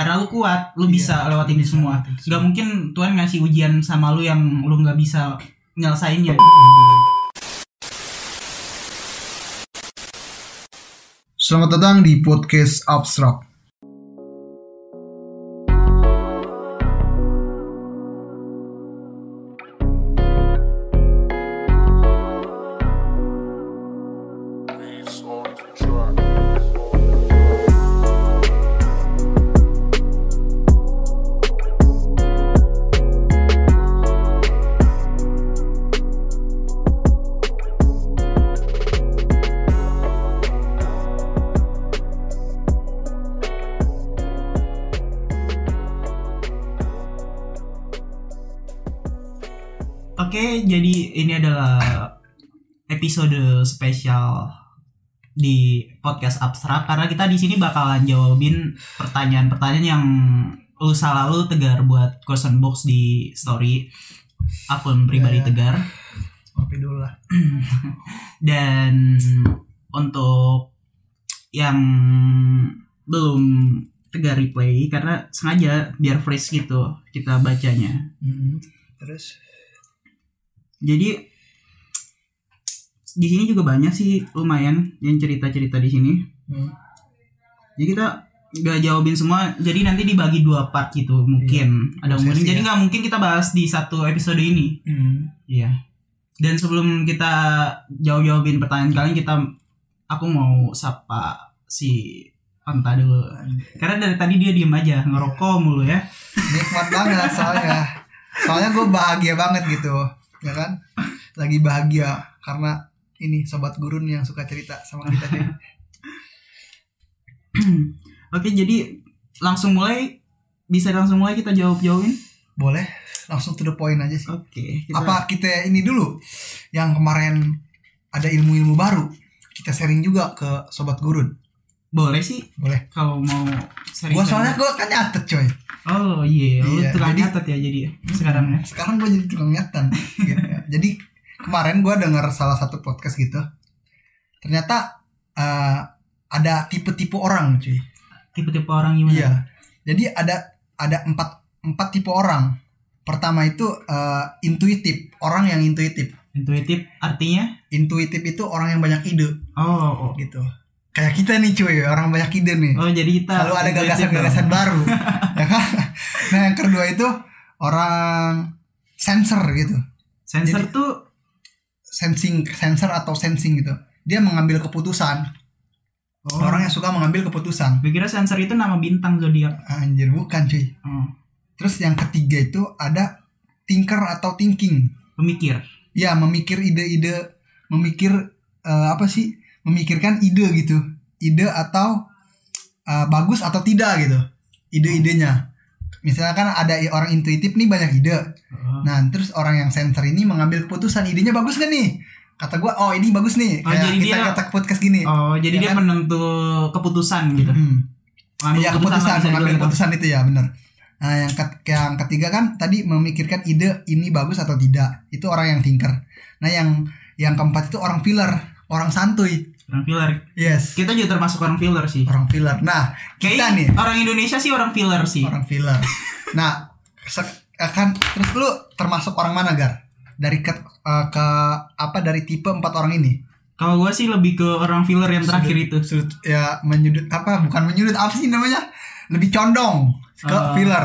karena lu kuat lu Iya, bisa lewatin ini bisa semua. nggak mungkin Tuhan ngasih ujian sama lu yang lu nggak bisa nyelesainnya. Selamat datang di podcast Abstrak. Podcast abstrak karena kita di sini bakalan jawabin pertanyaan-pertanyaan yang lu salah lu tegar buat question box di story. Akun pribadi ya. tegar. Kopi dulu lah. dan untuk yang belum tegar replay karena sengaja biar fresh gitu kita bacanya. Terus? Jadi di sini juga banyak sih lumayan yang cerita-cerita di sini hmm. jadi kita nggak jawabin semua jadi nanti dibagi dua part gitu mungkin ada Prosesi mungkin jadi ya. nggak mungkin kita bahas di satu episode ini Hmm. iya dan sebelum kita jawab jawabin pertanyaan kalian kita aku mau sapa si Anta dulu karena dari tadi dia diem aja ngerokok mulu ya Nikmat banget soalnya. Soalnya gue bahagia banget gitu, ya kan? Lagi bahagia karena ini sobat gurun yang suka cerita sama kita nih. oke jadi langsung mulai bisa langsung mulai kita jawab jawabin Boleh langsung to the point aja sih. oke kita- Apa kita ini dulu yang kemarin ada ilmu-ilmu baru kita sharing juga ke sobat gurun. boleh sih Boleh. kalau mau sering Gua soalnya gue kan nyatet coy. oh iya lu Iya, tukang jadi- nyatet ya jadi ya sekarang ya Sekarang gue jadi tukang nyatet. gitu ya. Jadi kemarin gue dengar salah satu podcast gitu. Ternyata eh, ada tipe-tipe orang cuy. tipe-tipe orang gimana Iya. Jadi ada ada empat empat tipe orang. Pertama itu eh, intuitif, orang yang intuitif. intuitif artinya Intuitif itu orang yang banyak ide oh oh, gitu. Kayak kita nih cuy, orang banyak ide nih. oh jadi kita Selalu ada gagasan-gagasan baru. ya kan? Nah, yang kedua itu orang sensor gitu. sensor Jadi- tuh Sensing sensor atau sensing gitu. Dia mengambil keputusan. oh, Orang yang suka mengambil keputusan. gue kira sensor itu nama bintang zodiak Anjir, bukan cuy. oh, Terus yang ketiga itu ada thinker atau thinking. pemikir ya memikir ide-ide memikir eh, apa sih memikirkan ide gitu ide atau eh, bagus atau tidak gitu ide-idenya misalnya kan ada orang intuitif nih banyak ide oh. nah terus orang yang sensor ini mengambil keputusan idenya bagus gak nih kata gua oh ini bagus nih Oh, kayak jadi kita dia- kata podcast gini Oh, jadi Ya dia kan? penentu keputusan gitu. Hmm. Mengambil Iya keputusan bisa mengambil keputusan itu ya benar. Nah yang, ket- yang ketiga kan tadi memikirkan ide ini bagus atau tidak itu orang yang thinker. Nah yang yang keempat itu orang filler orang santuy. Orang filler. Yes Kita juga termasuk orang filler sih. orang filler. Nah kita Kayak nih orang Indonesia sih orang filler sih. orang filler. Nah akan terus lu termasuk orang mana gar? Dari ke, eh, ke apa dari tipe empat orang ini? Kalau gue sih lebih ke orang filler yang terakhir itu. Sudut ya menyudut apa bukan menyudut apa sih namanya? Lebih condong ke Eh, filler.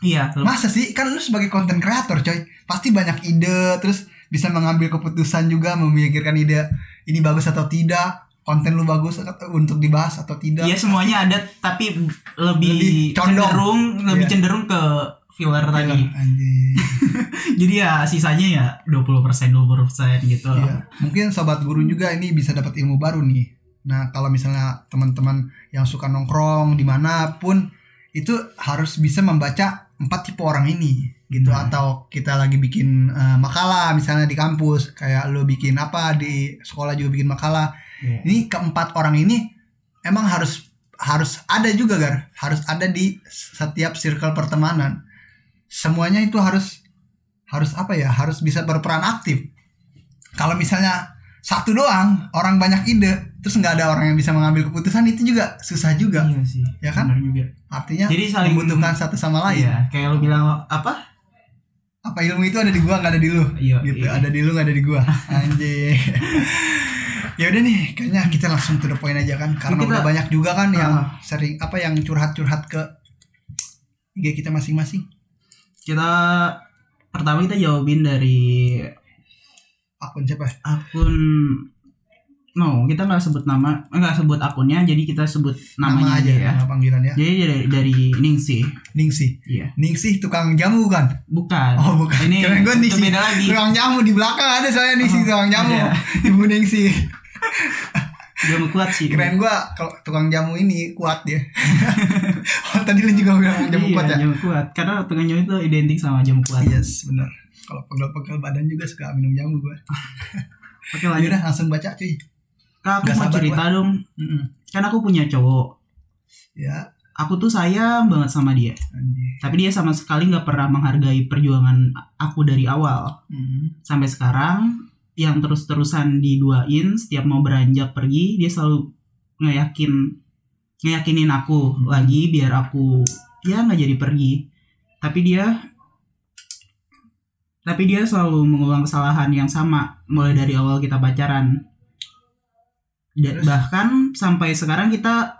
Iya. Masa sih kan lu sebagai konten kreator coy pasti banyak ide terus bisa mengambil keputusan juga memikirkan ide ini bagus atau tidak konten lu bagus atau- untuk dibahas atau tidak. Iya semuanya ada tapi lebih, Lebih condong. cenderung lebih Iya. cenderung ke filler tadi. Anjing. Jadi ya sisanya ya 20% 20% gitu. Iya. Mungkin sobat guru juga ini bisa dapat ilmu baru nih. Nah, kalau misalnya teman-teman yang suka nongkrong di mana pun itu harus bisa membaca empat tipe orang ini gitu. Hmm. atau kita lagi bikin eh, makalah misalnya di kampus kayak lo bikin apa di sekolah juga bikin makalah. Iya. ini keempat orang ini emang harus harus ada juga gar. Harus ada di setiap circle pertemanan. Semuanya itu harus harus apa ya harus bisa berperan aktif. Kalau misalnya satu doang orang banyak ide terus nggak ada orang yang bisa mengambil keputusan itu juga susah juga Iya sih. Ya kan? Benar juga. artinya Jadi saling- membutuhkan satu sama lain Iya, kayak lu bilang apa? apa ilmu itu ada di gua nggak ada di lu Iya, gitu iya. ada di lu nggak ada di gua anjing ya udah nih kayaknya kita langsung to the point aja kan karena Kita- udah banyak juga kan yang Ah. sering apa yang curhat-curhat ke IG kita masing-masing Kita pertama kita jawabin dari akun siapa akun no kita nggak sebut nama nggak sebut akunnya jadi kita sebut namanya nama aja, ya. nama panggilan ya jadi dari dari Ningsih. Ningsih? Iya. Ningsih tukang jamu kan? Bukan. Oh, bukan. ini Kirain gua itu Ningsih. beda lagi. Tukang jamu di belakang ada saya Ningsih Oh, tukang jamu. ada. ibu Ningsih. Jamu kuat sih keren gua kalau tukang jamu ini kuat dia. Oh tadi lu juga bilang jamu iya, kuat ya? jamu kuat. Karena tukang jamu itu identik sama jamu kuat. Yes benar. Kalau pegel-pegel badan juga suka minum jamu gua. Oke lanjut. Yaudah langsung baca cuy kak aku mau cerita dong Mm-mm. kan aku punya cowok. Ya. Aku tuh sayang banget sama dia. Anjir tapi dia sama sekali nggak pernah menghargai perjuangan aku dari awal. Mm. sampai sekarang yang terus-terusan diduain setiap mau beranjak pergi dia selalu ngeyakin ngeyakinin aku Hmm. lagi biar aku ya nggak jadi pergi. Tapi dia tapi dia selalu mengulang kesalahan yang sama mulai dari awal kita pacaran Da- Terus? bahkan sampai sekarang kita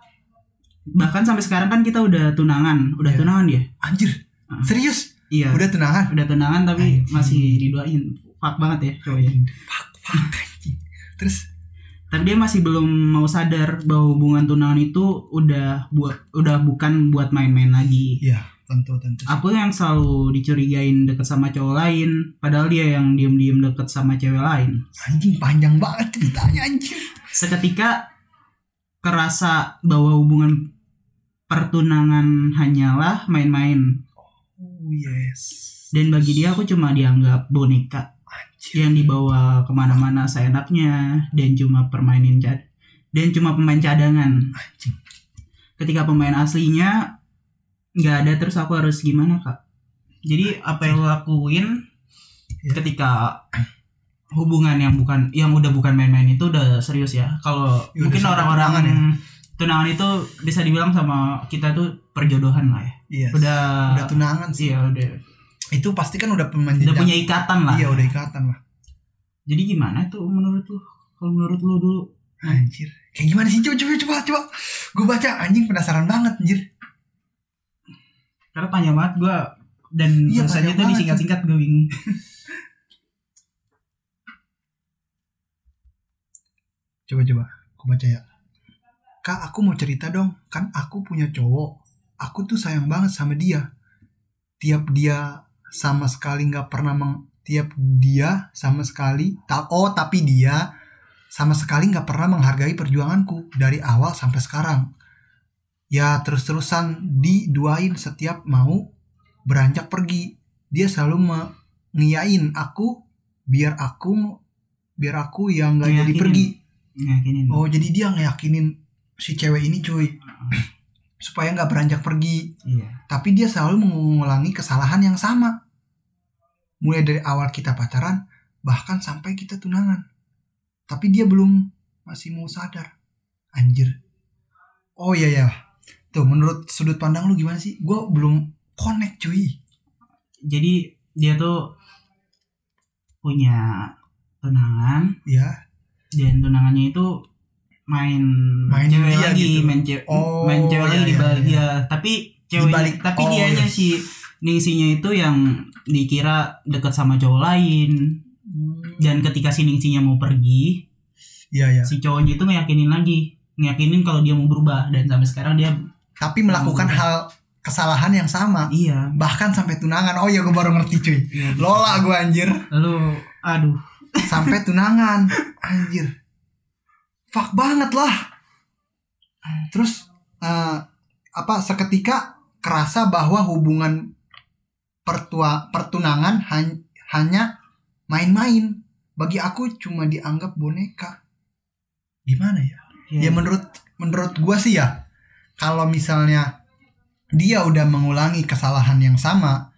bahkan sampai sekarang kan kita udah tunangan udah Iya. tunangan dia anjir Ah. serius? Iya. Udah tunangan? Udah tunangan tapi Anjing. masih diduain fuck banget ya cowoknya Fuck, fuck, anjing. terus? Tapi dia masih belum mau sadar bahwa hubungan tunangan itu udah buat udah bukan buat main-main lagi. Iya tentu tentu aku yang selalu dicurigain deket sama cowok lain padahal dia yang diem-diem deket sama cewek lain. Anjing panjang banget ceritanya anjir seketika kerasa bahwa hubungan pertunangan hanyalah main-main. Oh yes. Dan bagi dia aku cuma dianggap boneka anjir. yang dibawa ke mana-mana seenaknya dan cuma permainin cad dan cuma pemain cadangan. Anjing. Ketika pemain aslinya nggak ada terus aku harus gimana kak? Jadi apa yang lakuin Ya. ketika hubungan yang bukan yang udah bukan main-main itu udah serius ya. Kalau Ya, mungkin orang-orang tunangan ya. tunangan itu bisa dibilang sama kita tuh perjodohan lah ya. Iya. Udah udah tunangan sih. iya udah. Itu pasti kan udah udah punya ikatan lah. Iya udah ikatan lah. Jadi gimana tuh menurut lu? Kalau menurut lu dulu? Anjir. Kayak gimana sih? Coba coba coba coba. Gue baca anjing penasaran banget anjir. Karena panjang banget gua dan Iya, panjang tuh disingkat-singkat gue bingung coba coba aku baca ya. Kak aku mau cerita dong. Kan aku punya cowok. Aku tuh sayang banget sama dia. Tiap dia sama sekali nggak pernah meng tiap dia sama sekali ta oh tapi dia sama sekali nggak pernah menghargai perjuanganku dari awal sampai sekarang. Ya terus-terusan diduain setiap mau beranjak pergi. Dia selalu me- ngiyain aku biar aku biar aku yang nggak jadi pergi ngeyakinin Oh jadi dia ngeyakinin si cewek ini cuy supaya nggak beranjak pergi. iya Tapi dia selalu mengulangi kesalahan yang sama. Mulai dari awal kita pacaran bahkan sampai kita tunangan. Tapi dia belum masih mau sadar. Anjir. Oh iya ya. Tuh menurut sudut pandang lu gimana sih? Gue belum connect cuy. jadi dia tuh punya tunangan Ya. Dan tunangannya itu main Main cewek dia lagi gitu. main cewek Oh, main cewek iya, lagi di iya, balik iya. dia tapi cewek balik- tapi oh, dianya yes. si Ningsinya itu yang dikira deket sama cowok lain dan ketika si Ningsinya mau pergi Iya ya. si cowoknya itu ngeyakinin lagi ngeyakinin kalau dia mau berubah dan sampai sekarang dia Tapi melakukan Hmm. hal kesalahan yang sama. iya Bahkan sampai tunangan. Oh iya gue baru ngerti cuy. iya gitu. Lola gue anjir. lu aduh sampai tunangan. Anjir. Fuck banget lah. Terus eh, apa seketika kerasa bahwa hubungan pertua pertunangan han- hanya main-main. Bagi aku cuma dianggap boneka. Gimana ya? Iya. ya menurut menurut gua sih ya kalau misalnya dia udah mengulangi kesalahan yang sama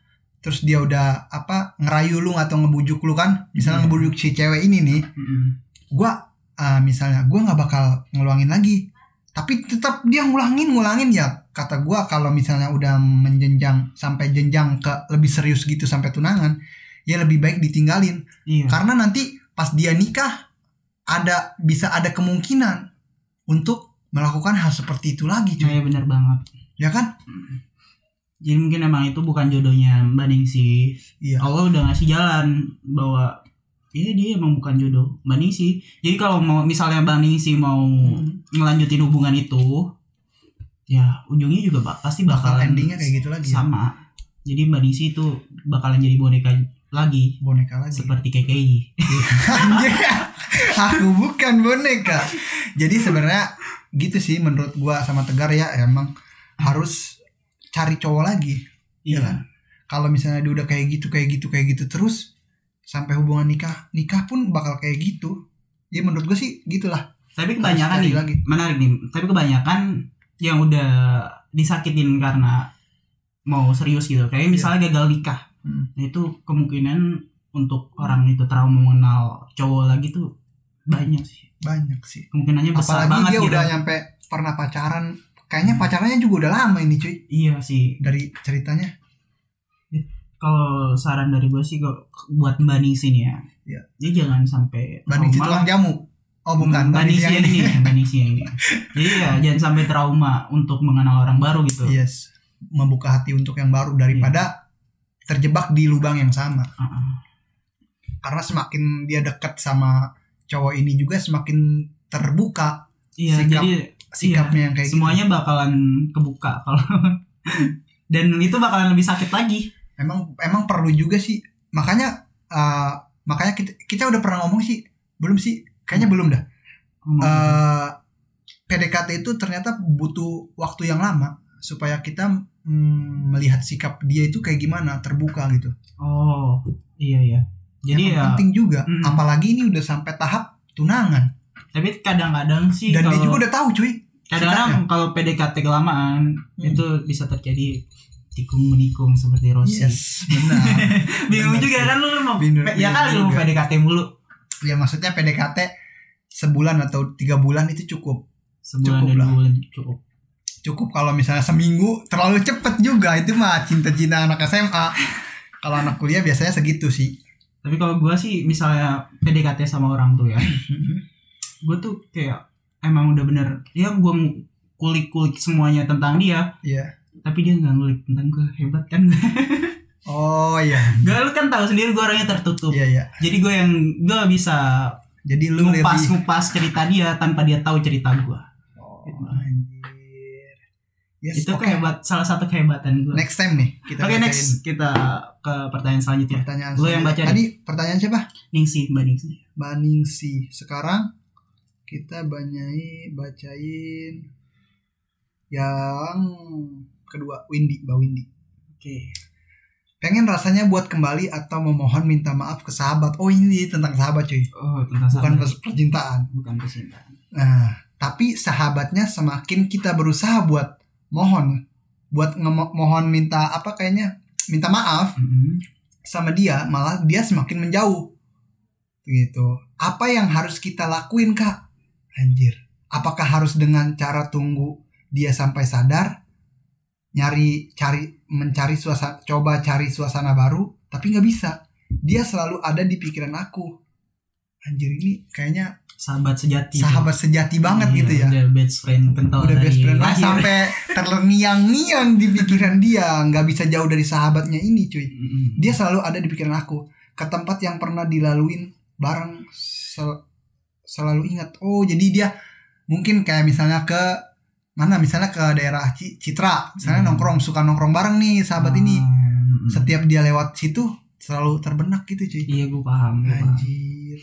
terus dia udah apa ngerayu lu atau ngebujuk lu kan? Misalnya Iya. ngebujuk si cewek ini nih. Mm-mm. gua uh, misalnya gue nggak bakal ngeluangin lagi. Tapi tetap dia ngulangin ngulangin ya. Kata gue kalau misalnya udah menjenjang sampai jenjang ke lebih serius gitu sampai tunangan ya lebih baik ditinggalin. Iya. Karena nanti pas dia nikah ada bisa ada kemungkinan untuk melakukan hal seperti itu lagi cuy. Iya benar banget. Ya kan jadi mungkin emang itu bukan jodohnya Mbak Ningsi iya. Allah udah ngasih jalan bahwa Iya dia emang bukan jodoh Mbak Ningsi Jadi kalau mau misalnya Mbak Ningsi mau Hmm. ngelanjutin hubungan itu Ya ujungnya juga bak- pasti bakal bakalan endingnya kayak gitu lagi ya. sama. Jadi Mbak Ningsi itu bakalan jadi boneka lagi. Boneka lagi? Seperti KKI aku bukan boneka. Jadi sebenarnya gitu sih menurut gua sama Tegar ya emang harus cari cowok lagi. Iya kan? Kalau misalnya dia udah kayak gitu kayak gitu kayak gitu terus sampai hubungan nikah nikah pun bakal kayak gitu. Ya menurut gua sih gitulah. Tapi kebanyakan nih lagi. Menarik nih Tapi kebanyakan yang udah disakitin karena mau serius gitu Kayak misalnya gagal nikah Iya. Hmm. Nah itu kemungkinan untuk orang itu trauma mengenal cowok lagi tuh banyak sih Banyak sih. kemungkinannya besar Apalagi banget dia gitu udah nyampe pernah pacaran. Kayaknya pacarannya juga udah lama ini cuy iya sih dari ceritanya. kalau saran dari gue sih buat mbak Ningsi nih ya Iya. dia jangan sampai trauma. tukang jamu. Oh bukan, mbak yang ini mbak yang ini jadi ya jangan sampai trauma untuk mengenal orang baru gitu Yes. Membuka hati untuk yang baru daripada terjebak di lubang yang sama. Uh-uh. karena semakin dia dekat sama cowok ini juga semakin terbuka iya Sikap- jadi sikapnya yang kayak gitu. semuanya bakalan kebuka kalau dan itu bakalan lebih sakit lagi gitu. emang emang perlu juga sih makanya uh, makanya kita kita udah pernah ngomong sih belum sih kayaknya belum dah gitu. Uh, PDKT itu ternyata butuh waktu yang lama supaya kita mm, melihat sikap dia itu kayak gimana terbuka gitu oh iya iya jadi ya penting juga Mm. apalagi ini udah sampai tahap tunangan tapi kadang-kadang sih dan dia kalau- juga udah tahu cuy kadang-kadang kalau PDKT kelamaan Hmm. itu bisa terjadi tikung menikung seperti Rossi. Yes benar. Bingung Bener juga sih. kan lu mau Bener- ya kali lu mau. PDKT mulu. Ya maksudnya PDKT sebulan atau tiga bulan itu cukup. Sebulan Cukup dan lah. bulan cukup. Cukup kalau misalnya seminggu terlalu cepet juga. Itu mah cinta-cinta anak SMA kalau anak kuliah biasanya segitu sih. Tapi kalau gua sih misalnya PDKT sama orang tuh ya gue tuh kayak emang udah bener. Ya gua ng- kulik-kulik semuanya tentang dia. Iya. Tapi dia nggak ngulik tentang gue hebat kan? Oh iya. Gak lu kan tahu sendiri gue orangnya tertutup. Iya iya. Jadi gue yang gue bisa jadi lu ngupas lebih ngupas cerita dia tanpa dia tahu cerita gue oh, anjir. Yes, itu oke. kehebat salah satu kehebatan gue next time nih kita Oke bacain. next. Kita ke pertanyaan selanjutnya. pertanyaan Lu yang baca tadi pertanyaan siapa? Ningsi, Mbak Ningsi. Baningsi sekarang kita banyai bacain yang kedua Windy Mbak Windy Oke. pengen rasanya buat kembali atau memohon minta maaf ke sahabat oh ini tentang sahabat cuy Oh tentang bukan sahabat. percintaan bukan percintaan. nah tapi sahabatnya semakin kita berusaha buat mohon buat mohon minta apa kayaknya minta maaf Mhm. sama dia malah dia semakin menjauh gitu apa yang harus kita lakuin kak anjir. Apakah harus dengan cara tunggu dia sampai sadar? Nyari cari mencari suasana coba cari suasana baru tapi nggak bisa. Dia selalu ada di pikiran aku. Anjir ini kayaknya Sahabat sejati. sahabat sejati banget Iya, gitu ya. Udah best friend kental udah dari best friend. Lah lahir. sampai terlengiang-ngiang di pikiran dia. Nggak bisa jauh dari sahabatnya ini cuy. Dia selalu ada di pikiran aku. Ke tempat yang pernah dilaluin bareng selalu ingat oh jadi dia mungkin kayak misalnya ke mana misalnya ke daerah Ci- Citra. Misalnya Hmm. nongkrong suka nongkrong bareng nih sahabat ini. Mhm. setiap dia lewat situ selalu terbenak gitu cuy. Iya gue paham. anjir.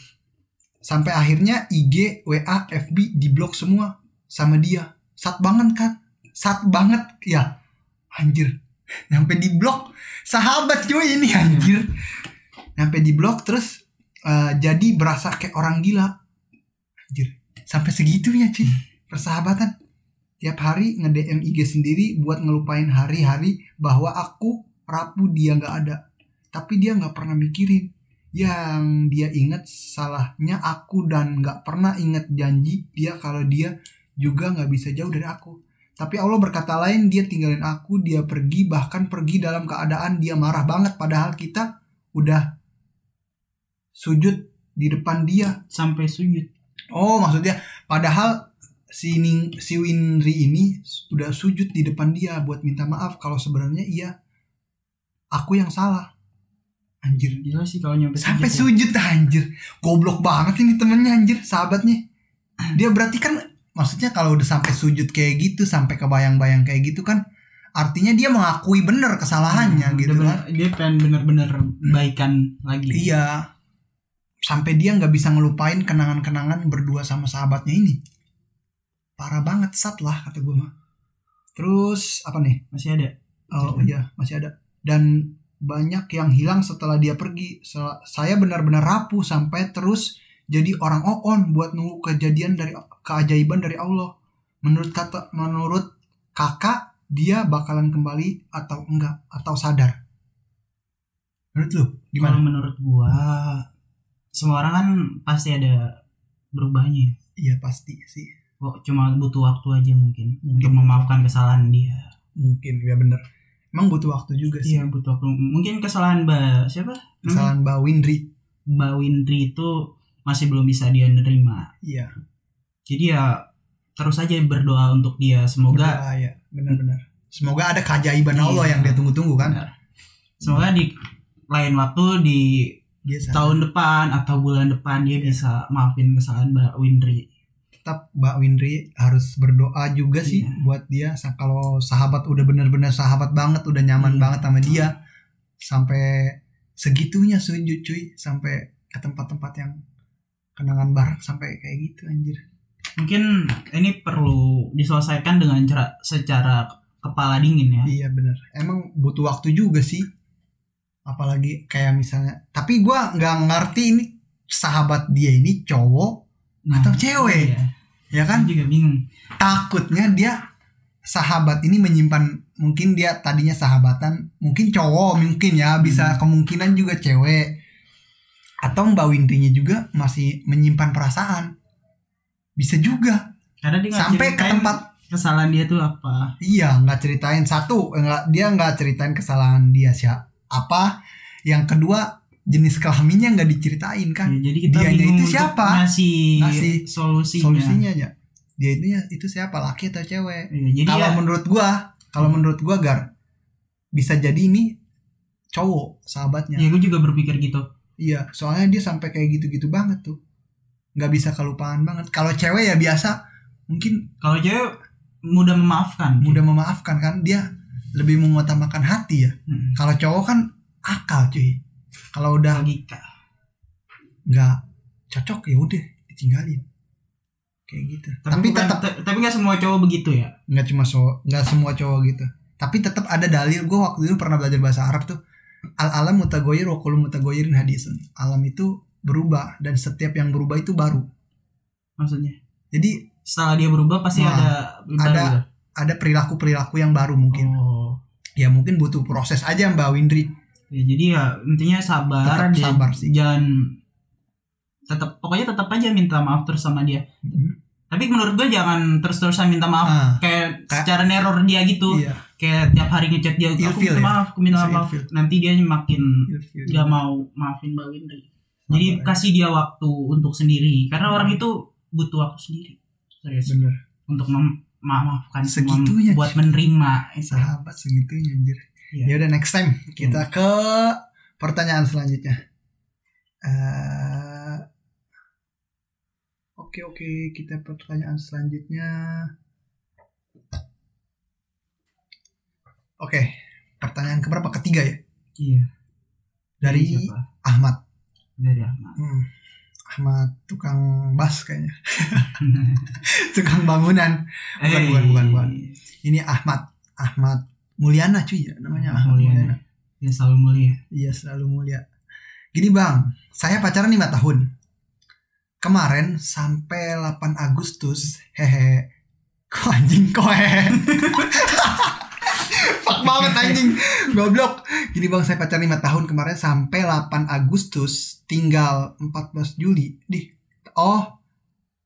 Sampai akhirnya IG WA FB diblok semua sama dia. Sat banget kan? Sat banget ya. Anjir. Sampai diblok. Sahabat cuy ini anjir. Sampai diblok terus eh, jadi berasa kayak orang gila anjir sampai segitunya cuy persahabatan tiap hari nge DM IG sendiri buat ngelupain hari-hari bahwa aku rapuh dia nggak ada tapi dia nggak pernah mikirin yang dia ingat salahnya aku dan nggak pernah ingat janji dia kalau dia juga nggak bisa jauh dari aku. Tapi Allah berkata lain, dia tinggalin aku, dia pergi, bahkan pergi dalam keadaan dia marah banget. Padahal kita udah sujud di depan dia. sampai sujud Oh, maksudnya padahal si Ning, si Winri ini udah sujud di depan dia buat minta maaf kalau sebenarnya iya aku yang salah. Anjir. gila sih kalau nyampe Sampai sujud ya. sujud anjir. Goblok banget ini temennya anjir, sahabatnya. Dia berarti kan maksudnya kalau udah sampai sujud kayak gitu, sampai kebayang-bayang kayak gitu kan artinya dia mengakui bener kesalahannya Hmm, gitu udah kan. bener- dia pengen bener-bener baikan lagi Iya. Sampai dia nggak bisa ngelupain kenangan-kenangan berdua sama sahabatnya ini. Parah banget sat lah kata gue mah. Terus apa nih? masih ada Oh iya masih ada. Dan banyak yang hilang setelah dia pergi. Saya benar-benar rapuh sampai terus jadi orang oon buat nunggu kejadian dari keajaiban dari Allah. Menurut kata menurut kakak dia bakalan kembali atau enggak atau sadar. Menurut lu kalau gimana? menurut gua semua orang kan pasti ada berubahnya Iya pasti sih. kok cuma butuh waktu aja mungkin Mungkin. untuk memaafkan kesalahan dia Mungkin ya bener. Emang butuh waktu juga sih. iya butuh waktu mungkin kesalahan mbak siapa? Kesalahan Mbak Windri. mbak Windri itu masih belum bisa dia nerima Iya. jadi ya terus aja berdoa untuk dia semoga Berdoa, ya benar-benar. Semoga ada keajaiban Iya. Allah yang dia tunggu-tunggu kan. Benar. semoga di lain waktu di Dia tahun depan atau bulan depan dia bisa maafin kesalahan mbak Windri. Tetap Mbak Windri harus berdoa juga sih Iya. buat dia. Kalau sahabat udah bener-bener sahabat banget udah nyaman Iya. banget sama dia sampai segitunya sujud cuy. Sampai ke tempat-tempat yang kenangan bareng sampai kayak gitu anjir. Mungkin ini perlu diselesaikan dengan cara secara kepala dingin ya. Iya bener emang butuh waktu juga sih apalagi kayak misalnya tapi gua nggak ngerti ini sahabat dia ini cowok Nah, Atau cewek. iya. ya kan juga bingung. takutnya dia sahabat ini menyimpan mungkin dia tadinya sahabatan mungkin cowok mungkin ya bisa Hmm. kemungkinan juga cewek atau Mbak Windrinya juga masih menyimpan perasaan bisa juga Karena dia sampai ke tempat kesalahan dia tuh apa. iya nggak ceritain satu nggak dia nggak ceritain kesalahan dia siapa apa yang kedua jenis kelaminnya nggak diceritain kan Ya, jadi kita bingung itu siapa? ngasih, Ngasih solusinya. solusinya aja dia itu itu siapa laki atau cewek Iya, jadi kalau ya menurut gua kalau Hmm. menurut gua gar bisa jadi ini cowok sahabatnya ya gue juga berpikir gitu. iya soalnya dia sampai kayak gitu-gitu banget tuh nggak bisa kelupaan banget kalau cewek ya biasa mungkin Kalau cewek mudah memaafkan. mudah memaafkan kan dia lebih mengutamakan hati ya Hmm. kalau cowok kan akal cuy kalau udah logika. nggak cocok ya udah ditinggalin kayak gitu tapi, bukan- tetap te- tapi nggak semua cowok begitu ya. nggak cuma so nggak semua cowok gitu tapi tetap ada dalil gue waktu itu pernah belajar bahasa Arab tuh al alam mutagoyir wa kullu mutagoyirin hadisun alam itu berubah dan setiap yang berubah itu baru Maksudnya. jadi Setelah dia berubah pasti Nah, ada ada gitu. Ada perilaku perilaku yang baru mungkin Oh. ya mungkin butuh proses aja mbak Windri Ya, jadi ya intinya sabar Tetap sabar sih. jangan tetap pokoknya tetap aja minta maaf terus sama dia. Mhm. Tapi menurut gue jangan terus-terusan minta maaf ah kayak Kayak- secara neror dia gitu. iya Kayak tiap hari ngechat dia aku minta ya? maaf, aku minta maaf. Nanti dia makin gak mau maafin Mbak Windri. Jadi ya. kasih dia waktu untuk sendiri karena orang itu butuh waktu sendiri. Serius. bener Untuk mem- memaafkan Segitunya, buat menerima itu. sahabat segitunya anjir Iya. ya udah next time kita ke pertanyaan selanjutnya Eh, oke oke kita pertanyaan selanjutnya oke pertanyaan keberapa ketiga ya Iya. dari siapa? Ahmad Dari Ahmad. Hmm, Ahmad tukang bas kayaknya tukang bangunan Bukan, Eh, bukan, bukan, bukan. ini Ahmad Ahmad Mulyana cuy ya namanya Ahmad Mulyana. Mulyana Ya selalu mulia. Iya selalu mulia. Gini bang, saya pacaran 5 tahun. Kemarin sampai 8 Agustus, hehe. Kok anjing hehe. Fuck banget anjing. Goblok. Gini bang saya pacaran 5 tahun kemarin Sampai 8 Agustus Tinggal 14 Juli. Di Oh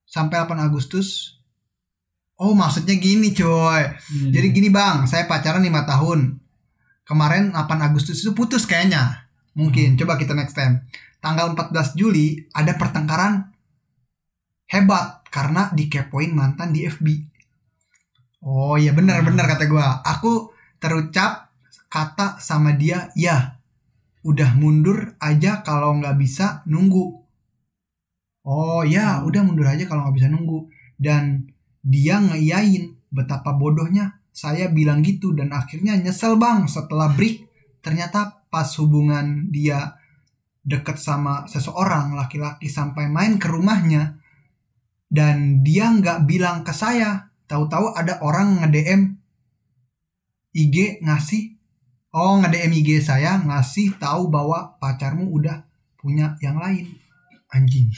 Sampai 8 Agustus. Oh maksudnya gini coy. Iya, Jadi gini bang Saya pacaran 5 tahun. Kemarin 8 Agustus itu putus kayaknya. Mungkin. Coba kita next time. Tanggal 14 Juli Ada pertengkaran. Hebat Karena dikepoin mantan di FB Oh iya benar-benar kata gua. Aku terucap kata sama dia ya udah mundur aja kalau nggak bisa nunggu. Oh ya udah mundur aja kalau nggak bisa nunggu. Dan dia ngeiyain betapa bodohnya saya bilang gitu dan akhirnya nyesel bang setelah break ternyata pas hubungan dia deket sama seseorang laki-laki sampai main ke rumahnya dan dia nggak bilang ke saya tahu-tahu ada orang nge-DM IG ngasih oh nge-DM IG saya ngasih tahu bahwa pacarmu udah punya yang lain. Anjing.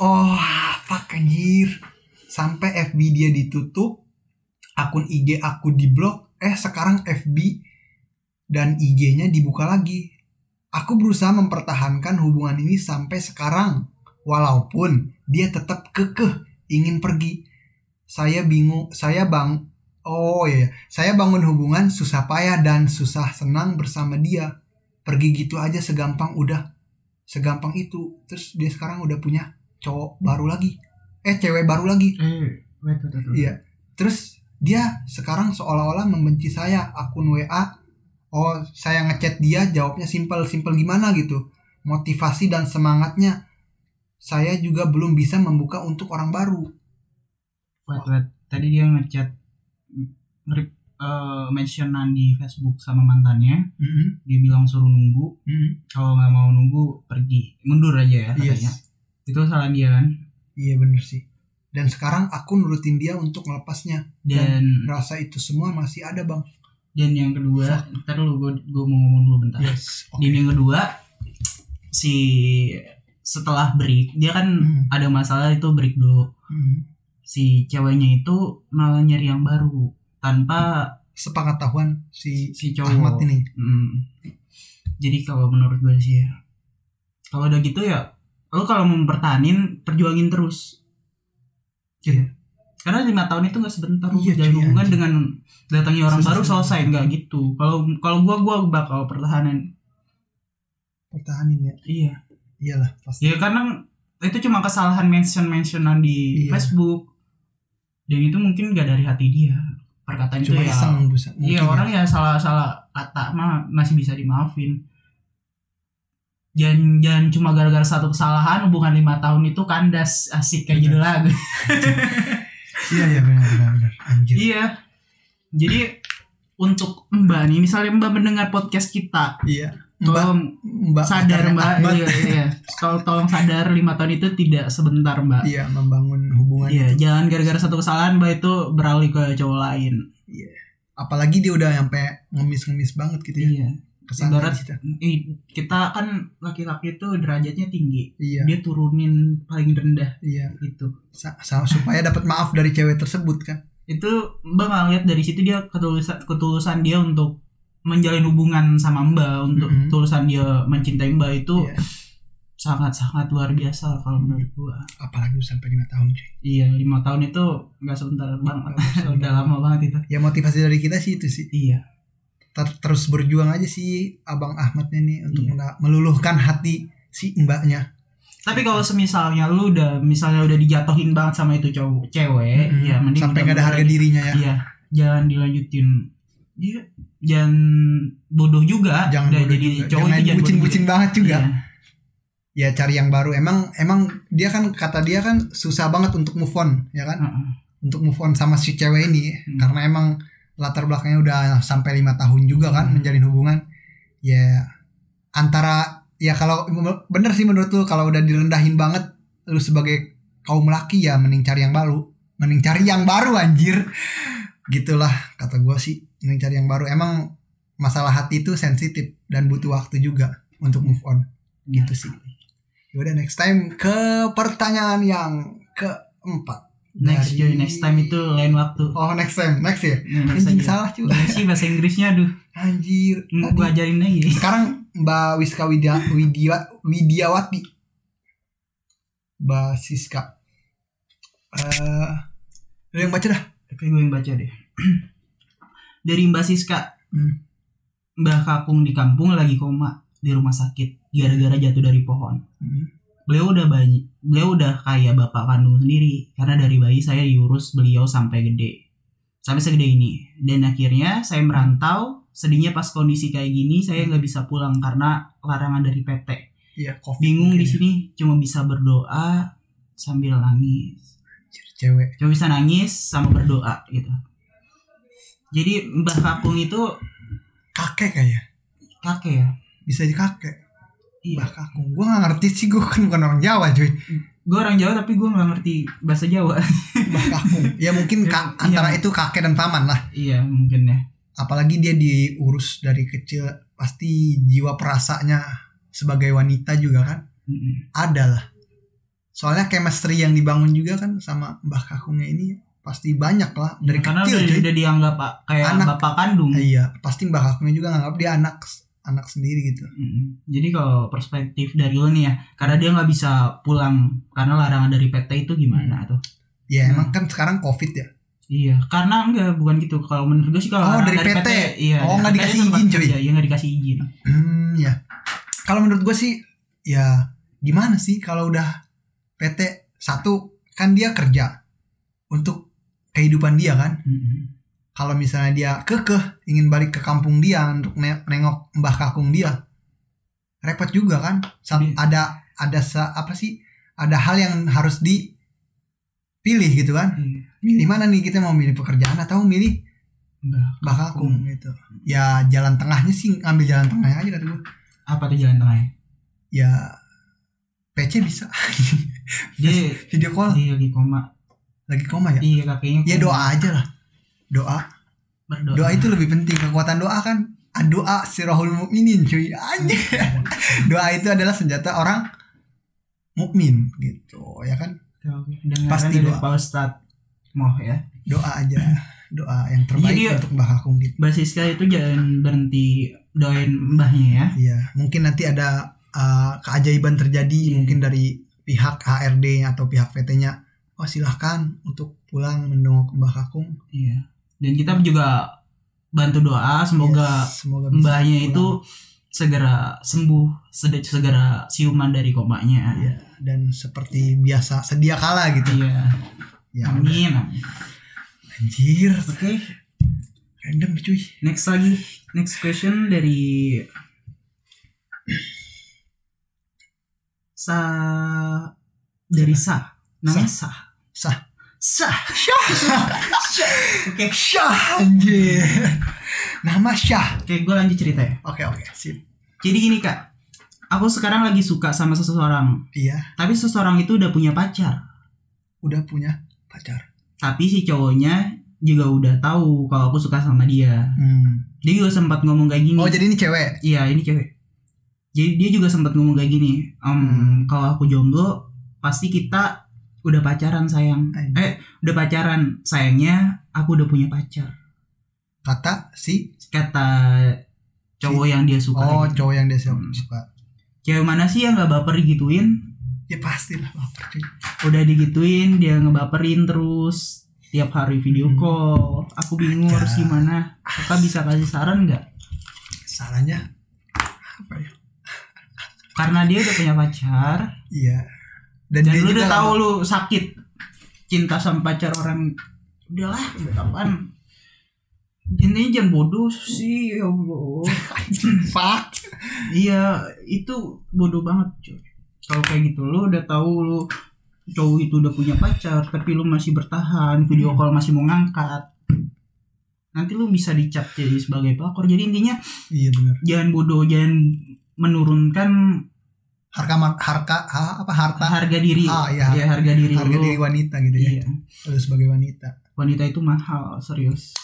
Oh fuck anjir. Sampai FB dia ditutup akun IG aku diblok eh sekarang FB dan IG-nya dibuka lagi. Aku berusaha mempertahankan hubungan ini sampai sekarang walaupun dia tetap kekeh ingin pergi. Saya bingung saya bang oh iya iya. saya bangun hubungan susah payah dan susah senang bersama dia. Pergi gitu aja segampang udah. Segampang itu. Terus dia sekarang udah punya cowok baru lagi. Eh cewek baru lagi. Eh, wait, wait, wait. iya. Terus dia sekarang seolah-olah membenci saya. Akun WA oh saya ngechat dia jawabnya simpel. Simpel gimana gitu? Motivasi dan semangatnya. Saya juga belum bisa membuka untuk orang baru. Wait, wait. Tadi dia ngechat nge eh, mentionan di Facebook sama mantannya. Mhm, Dia bilang suruh nunggu. mhm. Kalau nggak mau nunggu pergi, mundur aja ya katanya. Yes. Itu salah dia kan. Iya bener sih. Dan sekarang aku nurutin dia untuk melepasnya. Dan Rasa itu semua masih ada bang. dan yang kedua, ntar lu gue gue mau ngomong dulu bentar. Yes. Oke. Dan yang kedua si setelah break dia kan Hmm. ada masalah itu break dulu. Hmm. Si ceweknya itu malah nyari yang baru tanpa Sepengetahuan si si cowok. Ahmad ini. Hmm. Jadi kalau menurut gue sih ya, kalau udah gitu ya, lo kalau mau mempertahanin perjuangin terus. Gitu. Iya. Karena lima tahun itu nggak sebentar Iya, cuy, hubungan dengan datangnya orang Susah baru selesai nggak gitu. Kalau kalau gue gue bakal pertahanin. Pertahanin ya. Iya. Iyalah pasti. Ya karena itu cuma kesalahan mention mentionan di Iya. Facebook. Dan itu mungkin gak dari hati dia. Perkataan Cuma itu ya. iseng busa. Iya mungkin orang ya salah-salah kata mah masih bisa dimaafin. Jangan, jangan cuma gara-gara satu kesalahan hubungan lima tahun itu kandas asik kayak judul lagu. Iya iya benar benar benar. Anjir. iya. Jadi untuk Mbak nih, misalnya Mbak mendengar podcast kita, Iya. Mbak tolong Mbak sadar Mbak, iya, iya. Tolong, tolong sadar lima tahun itu tidak sebentar Mbak. Iya membangun hubungan Iya, itu. jangan gara-gara satu kesalahan Mbak itu beralih ke cowok lain. Apalagi dia udah sampai ngemis-ngemis banget gitu ya. Iya. Ke sana Ibarat- Kita kan laki-laki itu derajatnya tinggi. Iya. Dia turunin paling rendah Iya. gitu. Sa- sa- supaya dapat maaf dari cewek tersebut kan. Itu Mbak nggak lihat dari situ dia ketulusan ketulusan dia untuk menjalin hubungan sama Mbak, untuk Mhm. ketulusan dia mencintai Mbak itu Iya. sangat-sangat luar biasa kalau menurut gua. Apalagi sampai lima tahun cuy. Iya, lima tahun itu nggak sebentar banget. Nggak Udah lama banget itu. Ya motivasi dari kita sih itu sih. Iya. Ter- terus berjuang aja sih abang Ahmad ini untuk Iya. meluluhkan hati si mbaknya. Tapi kalau semisalnya lu udah misalnya udah dijatuhin banget sama itu cowok cewek, Mm-mm. ya mending sampai nggak ada harga dirinya ya. Iya, jangan dilanjutin. Iya, jangan bodoh juga. Jangan Udah bodoh jadi juga. cowok Jangan itu jangan bucin-bucin banget juga. Iya. Ya cari yang baru. Emang emang dia kan kata dia kan susah banget untuk move on, ya kan? Heeh. Untuk move on sama si cewek ini Hmm. karena emang latar belakangnya udah sampai lima tahun juga kan Hmm. menjalin hubungan. Ya antara ya kalau bener sih menurut lu kalau udah direndahin banget lu sebagai kaum laki ya mending cari yang baru. Mending cari yang baru anjir. Gitulah kata gua sih, cari yang baru. Emang masalah hati itu sensitif dan butuh waktu juga untuk move on. Gitu sih. Yaudah next time ke pertanyaan yang keempat. next Dari- next time itu lain waktu Oh next time, next ya. Ya, next Anjing aja. salah cuy. Sih bahasa Inggrisnya aduh Anjir. mau gua ajarin lagi Sekarang Mbak Wiska Widya, Widya Widyawati. Mbak Siska. Eh, lu yang baca dah. Oke gue yang baca deh dari Mbak Siska Hmm. Mbah Kakung di kampung lagi koma di rumah sakit gara-gara jatuh dari pohon Hmm. beliau udah banyak beliau udah kayak bapak kandung sendiri karena dari bayi saya diurus beliau sampai gede sampai segede ini dan akhirnya saya merantau sedihnya pas kondisi kayak gini saya nggak bisa pulang karena larangan dari PT Iya, bingung di ya. sini cuma bisa berdoa sambil nangis Cewek. cuma bisa nangis sama berdoa gitu jadi Mbah Kakung itu Kakek kayak. kakek ya Bisa di kakek. iya Mbah Kakung. Gua gak ngerti sih, gua kan bukan orang Jawa cuy. gue orang Jawa tapi gue nggak ngerti bahasa Jawa Mbah Kakung. Ya mungkin Ya, ka- iya. antara itu kakek dan paman lah. iya mungkin ya Apalagi dia diurus dari kecil. Pasti jiwa perasanya sebagai wanita juga kan. Mm-mm. ada lah soalnya chemistry yang dibangun juga kan sama Mbah Kakungnya ini pasti banyak lah. Dari karena kecil udah, udah dianggap pak kayak Anak. bapak kandung. Ah, iya pasti Mbah Kakungnya juga nganggap dia anak anak sendiri gitu. Mm. jadi kalau perspektif dari lo nih ya karena dia nggak bisa pulang karena larangan dari PT itu gimana tuh? Ya Hmm. emang kan sekarang covid ya? Iya karena enggak bukan gitu. Kalau menurut gue sih kalau Oh, larangan dari PT. iya Oh, nggak PT dikasih izin, cuy. iya nggak dikasih izin. Hmm ya. Kalau menurut gue sih ya gimana sih kalau udah PT? Satu kan dia kerja. Untuk kehidupan dia kan? Mm-mm. kalau misalnya dia kekeh ingin balik ke kampung dia untuk ne- nengok mbah kakung dia repot juga kan? Sa- Jadi- ada ada sa- apa sih? Ada hal yang harus dipilih gitu kan? Iya. milih. Mana nih kita mau milih pekerjaan atau milih Mbah kakung gitu. Ya jalan tengahnya sih ambil jalan tengahnya aja kata gue apa tuh jalan tengahnya? Ya PC bisa. Dia video call. dia lagi koma lagi koma ya? Iya kakeknya ya koma. doa aja lah. Doa. Berdoa. Doa itu lebih penting. Kekuatan doa kan. Doa sirahul mukminin cuy. Anjing. Doa itu adalah senjata orang mukmin gitu. Ya kan? Oke, dengaran Pasti doa. Pak Ustadz Moh ya. Doa aja. Doa yang terbaik Jadi- untuk Mbah Kakung gitu. Mbak Siska itu jangan berhenti doain mbahnya ya. Iya. Mungkin nanti ada uh, keajaiban terjadi Iya. mungkin dari pihak HRD atau pihak PT-nya oh silahkan untuk pulang menengok Mbah Kakung. Iya. Dan kita juga bantu doa Semoga Yes, semoga mbahnya pulang. itu segera sembuh Segera siuman dari komanya. Iya, dan seperti biasa sedia kala gitu. Iya. Ya. Amin amin. anjir. Oke. Random cuy. Next lagi Next question dari Sa Dari Sa. Namanya Sa sah. Sa Oke. Syah anjir. Nama Syah. Oke gue lanjut cerita ya. Oke oke. Sip. Jadi gini kak. Aku sekarang lagi suka sama seseorang. Iya. Tapi seseorang itu udah punya pacar. Udah punya pacar. Tapi si cowoknya juga udah tahu kalau aku suka sama dia. Hmm. Dia juga sempat ngomong kayak gini. Oh jadi ini cewek? Iya ini cewek. Jadi dia juga sempat ngomong kayak gini "Em, Hmm. Kalau aku jomblo Pasti kita udah pacaran sayang. Anjir. Eh udah pacaran. Sayangnya aku udah punya pacar. Kata si? Kata cowok yang dia suka Oh gitu. cowok yang dia suka, Hmm. suka. Cewek mana sih yang gak baper digituin Ya pastilah baper udah digituin dia ngebaperin terus tiap hari video Hmm. call. Aku bingung Aja. harus gimana. Kakak bisa kasih saran nggak? Salahnya Apa ya? Karena dia udah punya pacar. Iya Dan, dan dia lu juga udah tahu lu sakit cinta sama pacar orang udahlah udah kapan? Intinya jangan bodoh sih ya Allah. Fuck. Iya itu bodoh banget cuy. Kalau kayak gitu lu udah tahu lu cowok itu udah punya pacar tapi lu masih bertahan video call masih mau ngangkat. Nanti lu bisa dicap jadi sebagai pelakor. Jadi intinya Iya benar. jangan bodoh jangan menurunkan Harga harga ha- apa harta? Harga diri. Ah, iya. ya harga diri Harga diri wanita gitu ya. Iya. Lu sebagai wanita. Wanita itu mahal serius.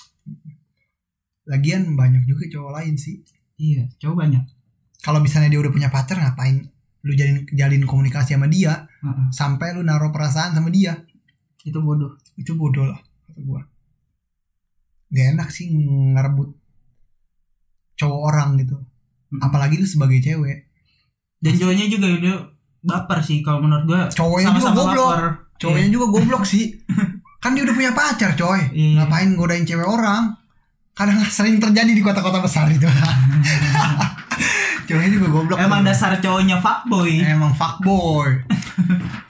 Lagian banyak juga cowok lain sih. Iya cowok banyak. Kalau misalnya dia udah punya pacar ngapain lu jalin jalin komunikasi sama dia? Heeh. sampai lu naruh perasaan sama dia. Itu bodoh. Itu bodoh lah kata gua. Gak enak sih ngerebut cowok orang gitu. Mm. apalagi lu sebagai cewek dan cowoknya juga udah baper sih kalau menurut gua. Cowoknya juga goblok. baper. Cowoknya juga goblok sih. Kan dia udah punya pacar coy. Iya. ngapain godain cewek orang? Kadang sering terjadi di kota-kota besar itu. Cowoknya juga goblok. Emang dasar cowoknya fuckboy. Emang fuckboy.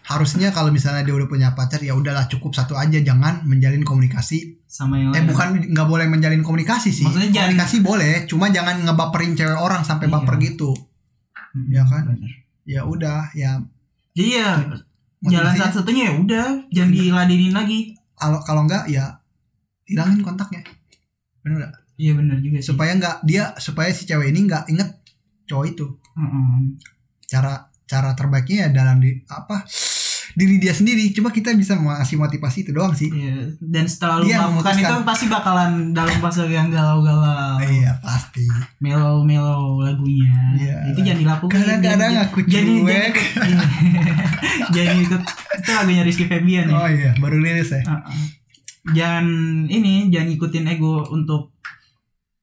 Harusnya kalau misalnya dia udah punya pacar ya udahlah cukup satu aja. Jangan menjalin komunikasi. Sama yang eh lain. bukan nggak boleh menjalin komunikasi sih. Maksudnya jangan- komunikasi boleh cuma jangan ngebaperin cewek orang sampai Iya. baper gitu Hmm, ya kan? bener. ya udah ya. Jadi ya jalan satu-satunya ya udah jangan diladenin lagi. Kalau kalau enggak ya hilangin kontaknya. Benar nggak? Iya bener juga sih. Supaya nggak dia supaya si cewek ini nggak inget cowok itu. Heeh. cara cara terbaiknya ya dalam di apa diri dia sendiri cuma kita bisa ngasih motivasi itu doang sih Iya, dan setelah lu Dia melakukan itu pasti bakalan dalam fase yang galau-galau, iya pasti melo-melo lagunya. Iya. Itu jangan dilakukan. Kadang-kadang Jangan- aku cuek. Jangan ikut. Itu lagunya Rizky Febian ya. oh iya baru rilis ya Heeh. Jangan ini, jangan ikutin ego untuk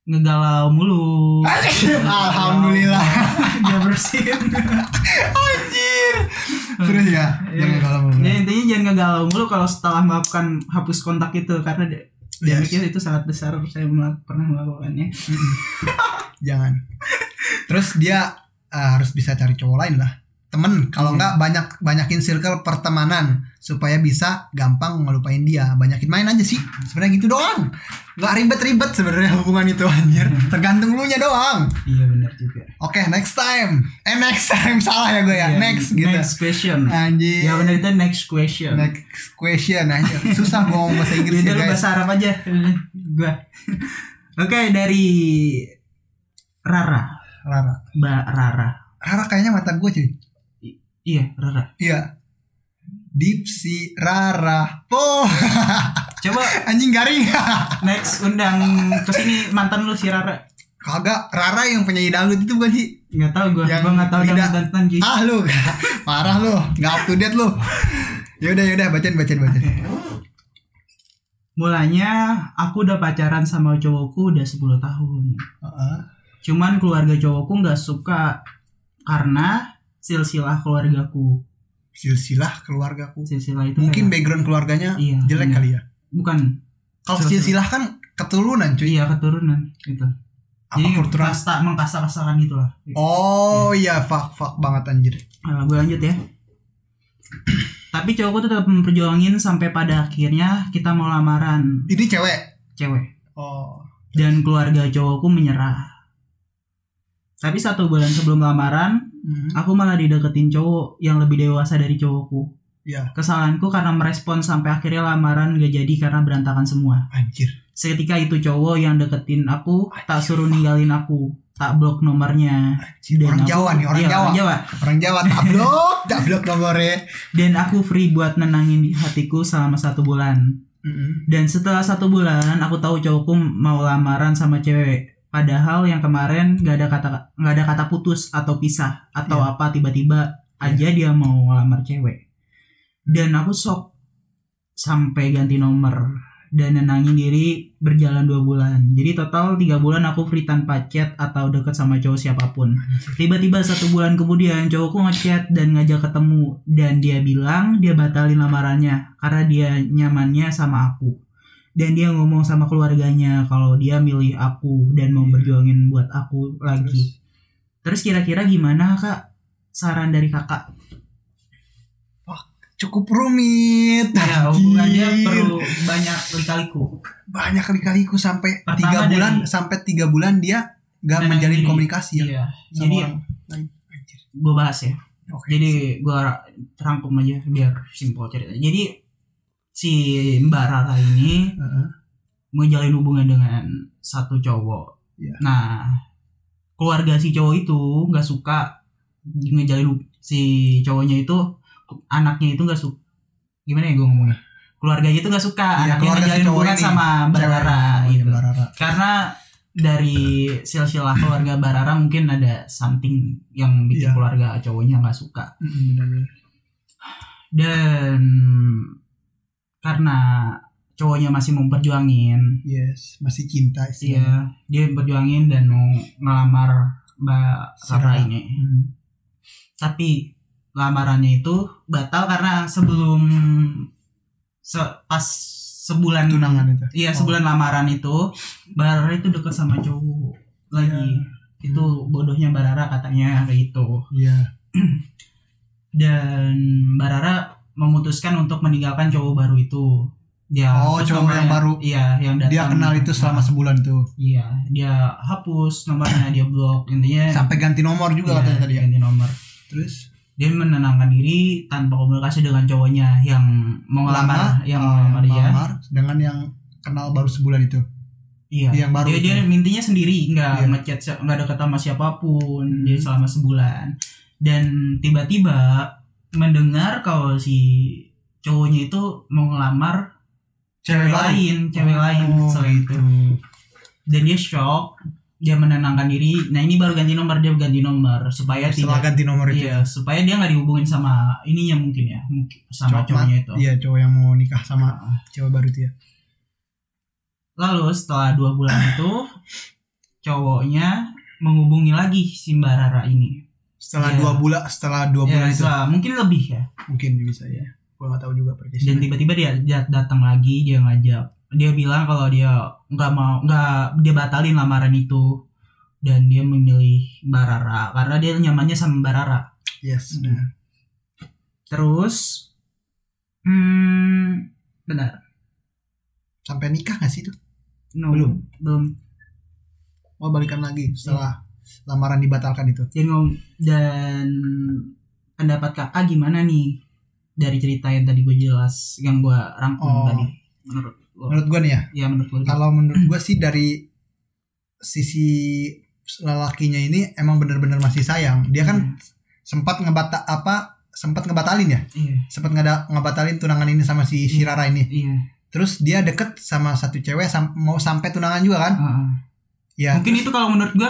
ngegalau mulu. Alhamdulillah. Dia bersin. anjir terus ya jangan kalau mau Ya intinya jangan ngegalau mulu kalau setelah melakukan hapus kontak itu karena dia, Yes. mikir itu sangat besar saya melak- pernah melakukannya. jangan. Terus dia eh, harus bisa cari cowok lain lah temen. Kalau Iya. nggak banyak banyakin circle pertemanan supaya bisa gampang ngelupain dia. Banyakin main aja sih. Sebenarnya gitu doang. Nggak ribet-ribet sebenarnya hubungan itu anjir. Tergantung lu nya doang. Iya benar juga. oke next time. Eh next time. Salah ya gue ya. Iya, next gitu. Next question. anjir. Ya benar itu next question. next question aja susah gue ngomong bahasa Inggris ya guys. bahasa Arab aja. Gua. Oke dari Rara, Rara. Mbak Rara. Rara kayaknya mata gue cuy Iya Rara. iya Dipsi Rara Oh Coba anjing garing next undang ke sini mantan lu si Rara. Kagak, Rara yang penyanyi dangdut itu bukan sih? Nggak tahu gua. Yang Gua nggak tahu lidah- dan dan cuy. Ah lu, parah lu, nggak up to date lu. Yaudah yaudah bacain bacain bacain. Mulanya aku udah pacaran sama cowokku udah 10 tahun. Heeh. Cuman keluarga cowokku nggak suka karena silsilah keluargaku. Silsilah keluargaku. Silsilah itu Mungkin kayak- background keluarganya Iya, jelek benar. kali ya. bukan Kalau Silsilah. silsilah kan keturunan cuy. iya keturunan gitu. Apa Jadi keturunan? kasta mengkasta-kastakan gitu lah. Oh iya, fuck fuck banget anjir. Nah, gue lanjut ya. Tapi cowokku tetap memperjuangin sampai pada akhirnya kita mau lamaran Ini cewek. cewek Oh. dan keluarga cowokku menyerah. Tapi satu bulan sebelum lamaran, Hmm. aku malah dideketin cowok yang lebih dewasa dari cowokku. Ya, Kesalahanku karena merespon sampai akhirnya lamaran gak jadi karena berantakan semua. anjir. Seketika itu cowok yang deketin aku tak suruh ninggalin aku, tak blok nomornya. Anjir, Dan Orang aku- Jawa nih, orang iya, Jawa. Orang Jawa. Orang Jawa tablok, tablok nomornya. Dan aku free buat nenangin hatiku selama satu bulan. Mm-mm. Dan setelah satu bulan aku tahu cowokku mau lamaran sama cewek. Padahal yang kemarin nggak ada kata nggak ada kata putus atau pisah atau Iya. apa tiba-tiba aja dia mau ngelamar cewek. Dan aku shock sampai ganti nomor dan nenangin diri berjalan dua bulan. Jadi total tiga bulan aku free tanpa chat atau deket sama cowok siapa pun. Tiba-tiba satu bulan kemudian cowokku ngechat dan ngajak ketemu dan dia bilang dia batalin lamarannya karena dia nyamannya sama aku. Dan dia ngomong sama keluarganya kalau dia milih aku dan mau Iya. berjuangin buat aku lagi. Terus kira-kira gimana kak? Saran dari kakak? Cukup rumit. Ya hubungannya perlu banyak lika-liku. banyak kali-kaliku sampai Pertama tiga dari- bulan sampai tiga bulan dia gak menjalin komunikasi ya Iya. sama Jadi orang lain. Anjir. gue bahas ya. Oke. Jadi gue rangkum aja biar simpel cerita. Jadi si Mbak Rara ini Heeh. menjalin hubungan dengan satu cowok. Iya. Nah, keluarga si cowok itu nggak suka ngejalin si cowoknya itu anaknya itu nggak suka. Gimana ya gue ngomongnya? Keluarganya itu nggak suka Iya, anaknya keluarga si ngejalin cowok hubungan ini. sama Mbak. Rara Oh, iya, gitu. Mbak Rara. Karena dari silsilah keluarga Barara mungkin ada something yang bikin Iya. keluarga cowoknya nggak suka Mm, benar-benar. dan karena cowoknya masih memperjuangin yes masih cinta istilahnya. Iya, dia berjuangin dan mau ngelamar Mbak Sarah ini. Hmm. Tapi lamarannya itu batal karena sebelum se pas sebulan tunangan itu Iya, Oh. sebulan lamaran itu Barara itu deket sama cowok lagi. Iya. Itu bodohnya Barara katanya kayak gitu. iya Dan Barara memutuskan untuk meninggalkan cowok baru itu. Dia Oh, cowok yang baru. Iya, yang datang. dia kenal itu selama sebulan tuh Iya, dia hapus nomornya, dia blok intinya. sampai ganti nomor juga iya, katanya tadi ya ganti nomor. terus Dia menenangkan diri tanpa komunikasi dengan cowoknya yang mau yang oh, mau ngelamar dia. melamar dengan yang kenal baru sebulan itu Iya. yang baru Dia, itu. dia mintinya sendiri, nggak Iya. ngechat, nggak deket sama siapa pun. Hmm. Jadi selama sebulan. Dan tiba-tiba mendengar kalau si cowoknya itu mau ngelamar cewek lain, cewek lain Oh, selain itu. gitu. Dan dia shock, dia menenangkan diri. Nah ini baru ganti nomor, dia ganti nomor supaya setelah tidak ganti nomor itu Iya, supaya dia nggak dihubungin sama ininya mungkin ya, mungkin sama Cowok cowoknya itu. iya cowok yang mau nikah sama Ah. cewek baru itu ya Lalu setelah dua bulan itu, cowoknya menghubungi lagi si Mbak Rara ini. Setelah Iya. dua bulan setelah dua Ya, bulan itu setelah- mungkin lebih ya. mungkin bisa ya gua nggak tahu juga Dan persisnya tiba-tiba dia dia datang lagi, dia ngajak. Dia bilang kalau dia nggak mau, nggak dia batalin lamaran itu. Dan dia memilih Mbak Rara karena dia nyamannya sama Mbak Rara. yes Hmm. Terus, hmm, benar. sampai nikah gak sih itu No, Belum. belum mau balikan lagi setelah lamaran dibatalkan itu. Dan dan pendapat kakak gimana nih? Dari cerita yang tadi gue jelas yang gue rangkum Oh. tadi menurut lo menurut gua nih ya? Ya menurut lo kalau menurut gua sih dari sisi lelakinya ini emang bener-bener masih sayang. Dia kan Hmm. sempat ngebata apa sempat ngebatalin ya? Iya. Sempat ngada ngebatalin tunangan ini sama si Iya. Rara ini. Iya. Terus dia deket sama satu cewek sam- mau sampai tunangan juga kan? Heeh. ya mungkin itu kalau menurut gue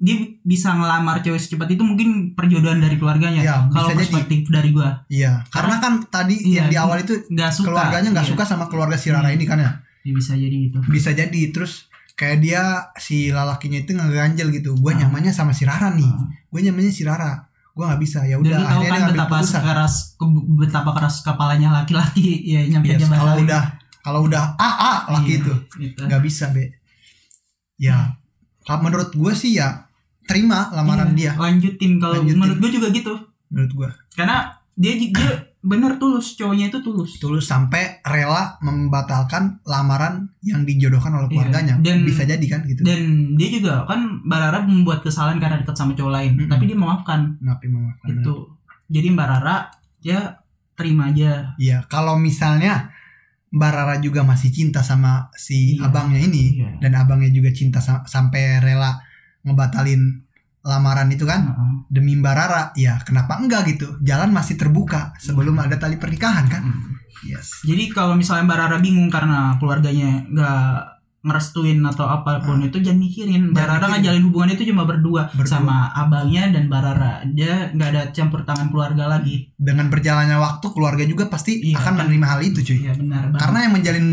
dia bisa ngelamar cewek secepat itu mungkin perjodohan dari keluarganya ya kalau bisa jadi. perspektif dari gue iya karena kan tadi Iya, yang di awal itu nggak suka. keluarganya nggak Iya. suka sama keluarga si Rara Iya. ini kan ya? Ya, bisa jadi gitu. Bisa jadi terus kayak dia si lalakinya itu ngeganjel gitu. Gue Ah. nyamannya sama si Rara nih. Heeh. gue nyamannya si Rara. Gue nggak bisa. Ya udah tahu kan betapa keputusan. keras ke- betapa keras kepalanya laki-laki ya nyampe Yes, dia kalau udah kalau udah a a laki Iya, itu. gitu. nggak bisa be. Ya menurut gue sih ya terima lamaran Iya, dia. lanjutin kalau Lanjutin. menurut gue juga gitu. Menurut gue karena dia dia bener tulus cowoknya itu tulus. Tulus sampai rela membatalkan lamaran yang dijodohkan oleh Iya, keluarganya. dan- bisa jadi kan gitu. dan dia juga kan Mbak Rara membuat kesalahan karena dekat sama cowok lain. Mm-mm. tapi dia memaafkan. Napi memaafkan gitu. Jadi Mbak Rara ya terima aja. Iya kalau misalnya Mbak Rara juga masih cinta sama si Iya. abangnya ini Iya. dan abangnya juga cinta sa- sampai rela ngebatalin lamaran itu kan Heeh. demi Mbak Rara ya kenapa enggak gitu jalan masih terbuka sebelum ada tali pernikahan kan Mm. yes jadi kalau misalnya Mbak Rara bingung karena keluarganya nggak ngerestuin atau apa pun itu jangan mikirin Mbak. Jangan Rara mikirin. ngajalin hubungan itu cuma berdua, Berdua. sama abangnya dan Mbak Rara dia nggak ada campur tangan keluarga lagi dengan berjalannya waktu keluarga juga pasti Iya, akan kan. menerima hal itu cuy Iya benar banget. karena yang menjalin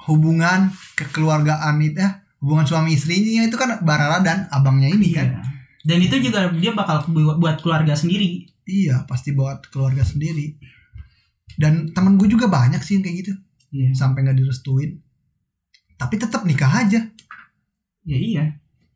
hubungan kekeluargaan itu ya hubungan suami istrinya itu kan Barara dan abangnya ini kan Iya. Dan itu juga dia bakal bu- buat keluarga sendiri. iya pasti buat keluarga sendiri dan temen gue juga banyak sih yang kayak gitu Iya. sampai nggak direstuin tapi tetap nikah aja Ya iya.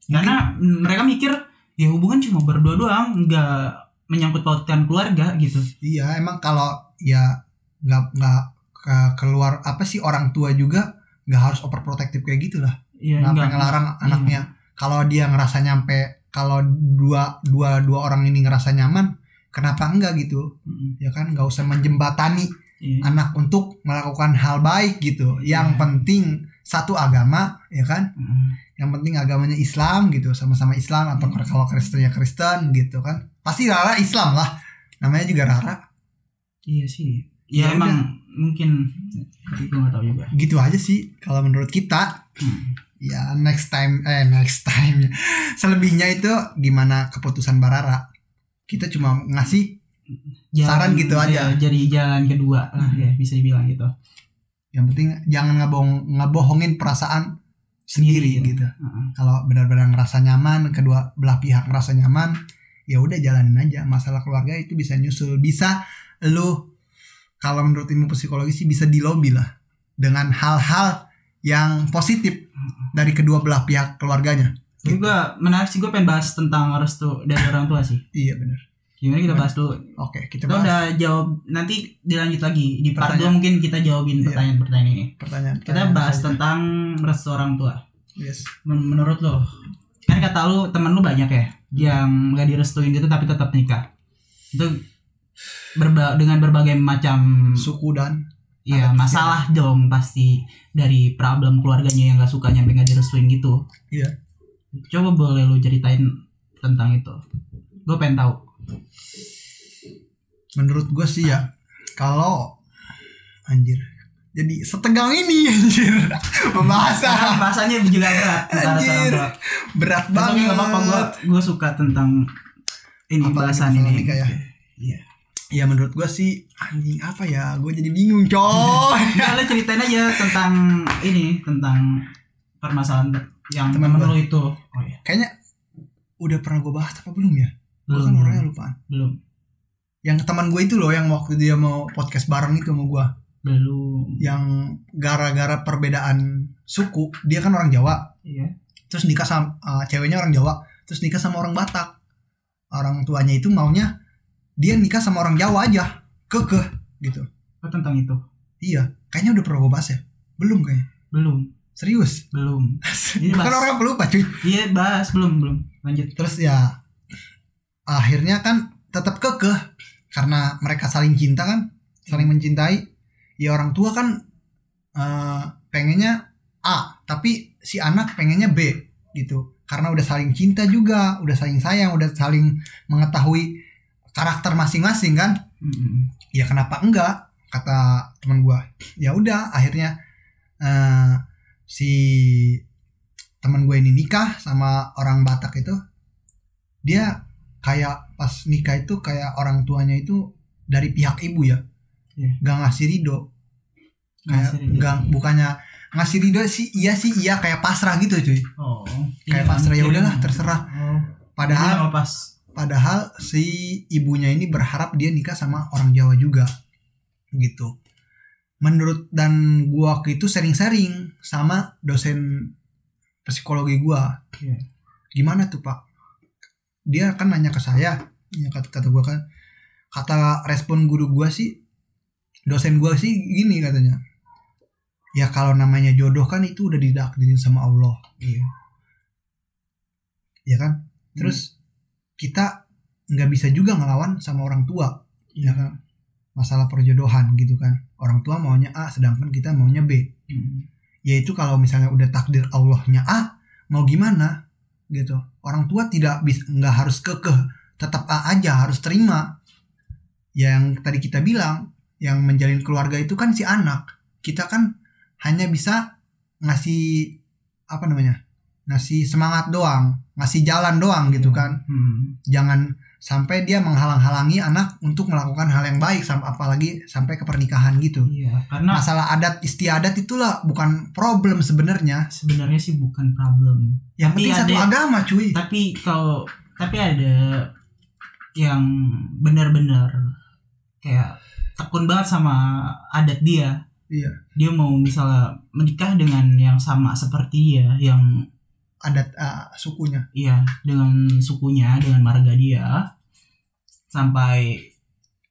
Karena mereka mikir ya hubungan cuma berdua doang, nggak menyangkut pautkan keluarga gitu. iya emang kalau ya nggak nggak ke- keluar apa sih orang tua juga nggak harus overprotective kayak gitulah Iya, nggak- ngelarang anaknya kalau dia ngerasa nyampe kalau dua dua dua orang ini ngerasa nyaman kenapa enggak gitu Mm, ya kan nggak usah menjembatani iya. anak untuk melakukan hal baik gitu yang Iya. penting satu agama ya kan Mm. yang penting agamanya Islam gitu sama-sama Islam atau Hmm. kalau Kristen ya Kristen gitu kan pasti Rara Islam lah namanya juga Rara Iya sih. Ya, Ya emang mungkin tapi gue nggak tahu juga. gitu aja sih kalau menurut kita Hmm. Ya next time eh next time selebihnya itu gimana keputusan Barara kita cuma ngasih Saran gitu aja. ya, jadi jalan kedua lah Hmm. ya bisa dibilang gitu. yang penting jangan ngebohong ngebohongin perasaan sendiri Iya. gitu Heeh. kalau benar-benar ngerasa nyaman kedua belah pihak ngerasa nyaman ya udah jalanin aja masalah keluarga itu bisa nyusul bisa lu kalau menurut ilmu psikologi sih bisa dilobi lah dengan hal-hal yang positif dari kedua belah pihak keluarganya Tapi gue menarik sih gue pengen bahas tentang restu dari orang tua sih. iya benar Gimana kita bahas dulu. oke kita Kita bahas udah jawab nanti dilanjut lagi di part Pertanyaan. 2 mungkin kita jawabin Iya. pertanyaan-pertanyaan ini. pertanyaan Kita bahas tentang restu orang tua. yes Men- menurut lo kan kata lu temen lu banyak ya yang gak direstuin gitu tapi tetap nikah itu berba dengan berbagai macam suku dan ya adat masalah dong pasti dari problem keluarganya yang gak suka nyampe gak direstuin gitu. Iya. coba boleh lu ceritain tentang itu. Gue pengen tahu. Menurut gue sih ya kalau anjir jadi setegang ini anjir pembahasan. Bahasanya juga berat Anjir, berat Tapi banget apa-apa gue gue suka tentang ini Apalagi bahasan ini. Ya? iya ya menurut gue sih anjing apa ya gue jadi bingung coy Nah, lu ceritain aja tentang ini tentang permasalahan yang Teman lu itu. Oh iya. kayaknya udah pernah gue bahas apa belum ya gue kan Belum. orangnya lupaan Belum. yang teman gue itu loh yang waktu dia mau podcast bareng itu sama gue Belum. yang gara-gara perbedaan suku dia kan orang Jawa Iya. terus nikah sama uh, ceweknya orang Jawa terus nikah sama orang Batak orang tuanya itu maunya dia nikah sama orang Jawa aja kekeh gitu Oh tentang itu. iya kayaknya udah pernah gue bahas ya belum kayaknya Belum. serius Belum. Ini bahas. orang pelupa cuy Iya, bahas belum, belum. Lanjut. terus ya akhirnya kan tetap kekeh karena mereka saling cinta kan saling mencintai ya orang tua kan eh, pengennya A tapi si anak pengennya B gitu karena udah saling cinta juga udah saling sayang udah saling mengetahui karakter masing-masing kan Mm-mm. ya kenapa enggak kata teman gua ya udah akhirnya eh, si teman gue ini nikah sama orang Batak itu dia kayak pas nikah itu kayak orang tuanya itu dari pihak ibu ya Iya. nggak ngasih ridho kayak nggak bukannya ngasih ridho sih iya sih iya kayak pasrah gitu cuy Oh. kayak Iya, pasrah ya mikirin. udahlah terserah Oh. padahal Jadi lepas. Padahal si ibunya ini berharap dia nikah sama orang Jawa juga. Gitu. Menurut dan gua waktu itu sering-sering sama dosen psikologi gua. Gimana tuh, Pak? Dia kan nanya ke saya, ya kata kata gua kan kata respon guru gua sih dosen gua sih gini katanya. Ya kalau namanya jodoh kan itu udah didakdirin sama Allah. Iya. ya kan terus kita nggak bisa juga ngelawan sama orang tua ya kan? Masalah perjodohan gitu kan. Orang tua maunya A sedangkan kita maunya B. Mm. yaitu kalau misalnya udah takdir Allahnya A mau gimana? Gitu. Orang tua tidak bisa nggak harus kekeh. Tetap A aja harus terima. Yang tadi kita bilang yang menjalin keluarga itu kan si anak. Kita kan hanya bisa ngasih apa namanya ngasih semangat doang ngasih jalan doang gitu kan Hmm. jangan sampai dia menghalang-halangi anak untuk melakukan hal yang baik sam- apalagi sampai ke pernikahan gitu Iya, karena masalah adat istiadat itulah bukan problem sebenarnya sebenarnya sih bukan problem. yang Tapi penting satu ada- agama cuy Tapi kalau tapi ada yang benar-benar kayak tekun banget sama adat dia. Iya. Dia mau misalnya menikah dengan yang sama seperti dia, yang adat uh, sukunya iya dengan sukunya, dengan marga dia sampai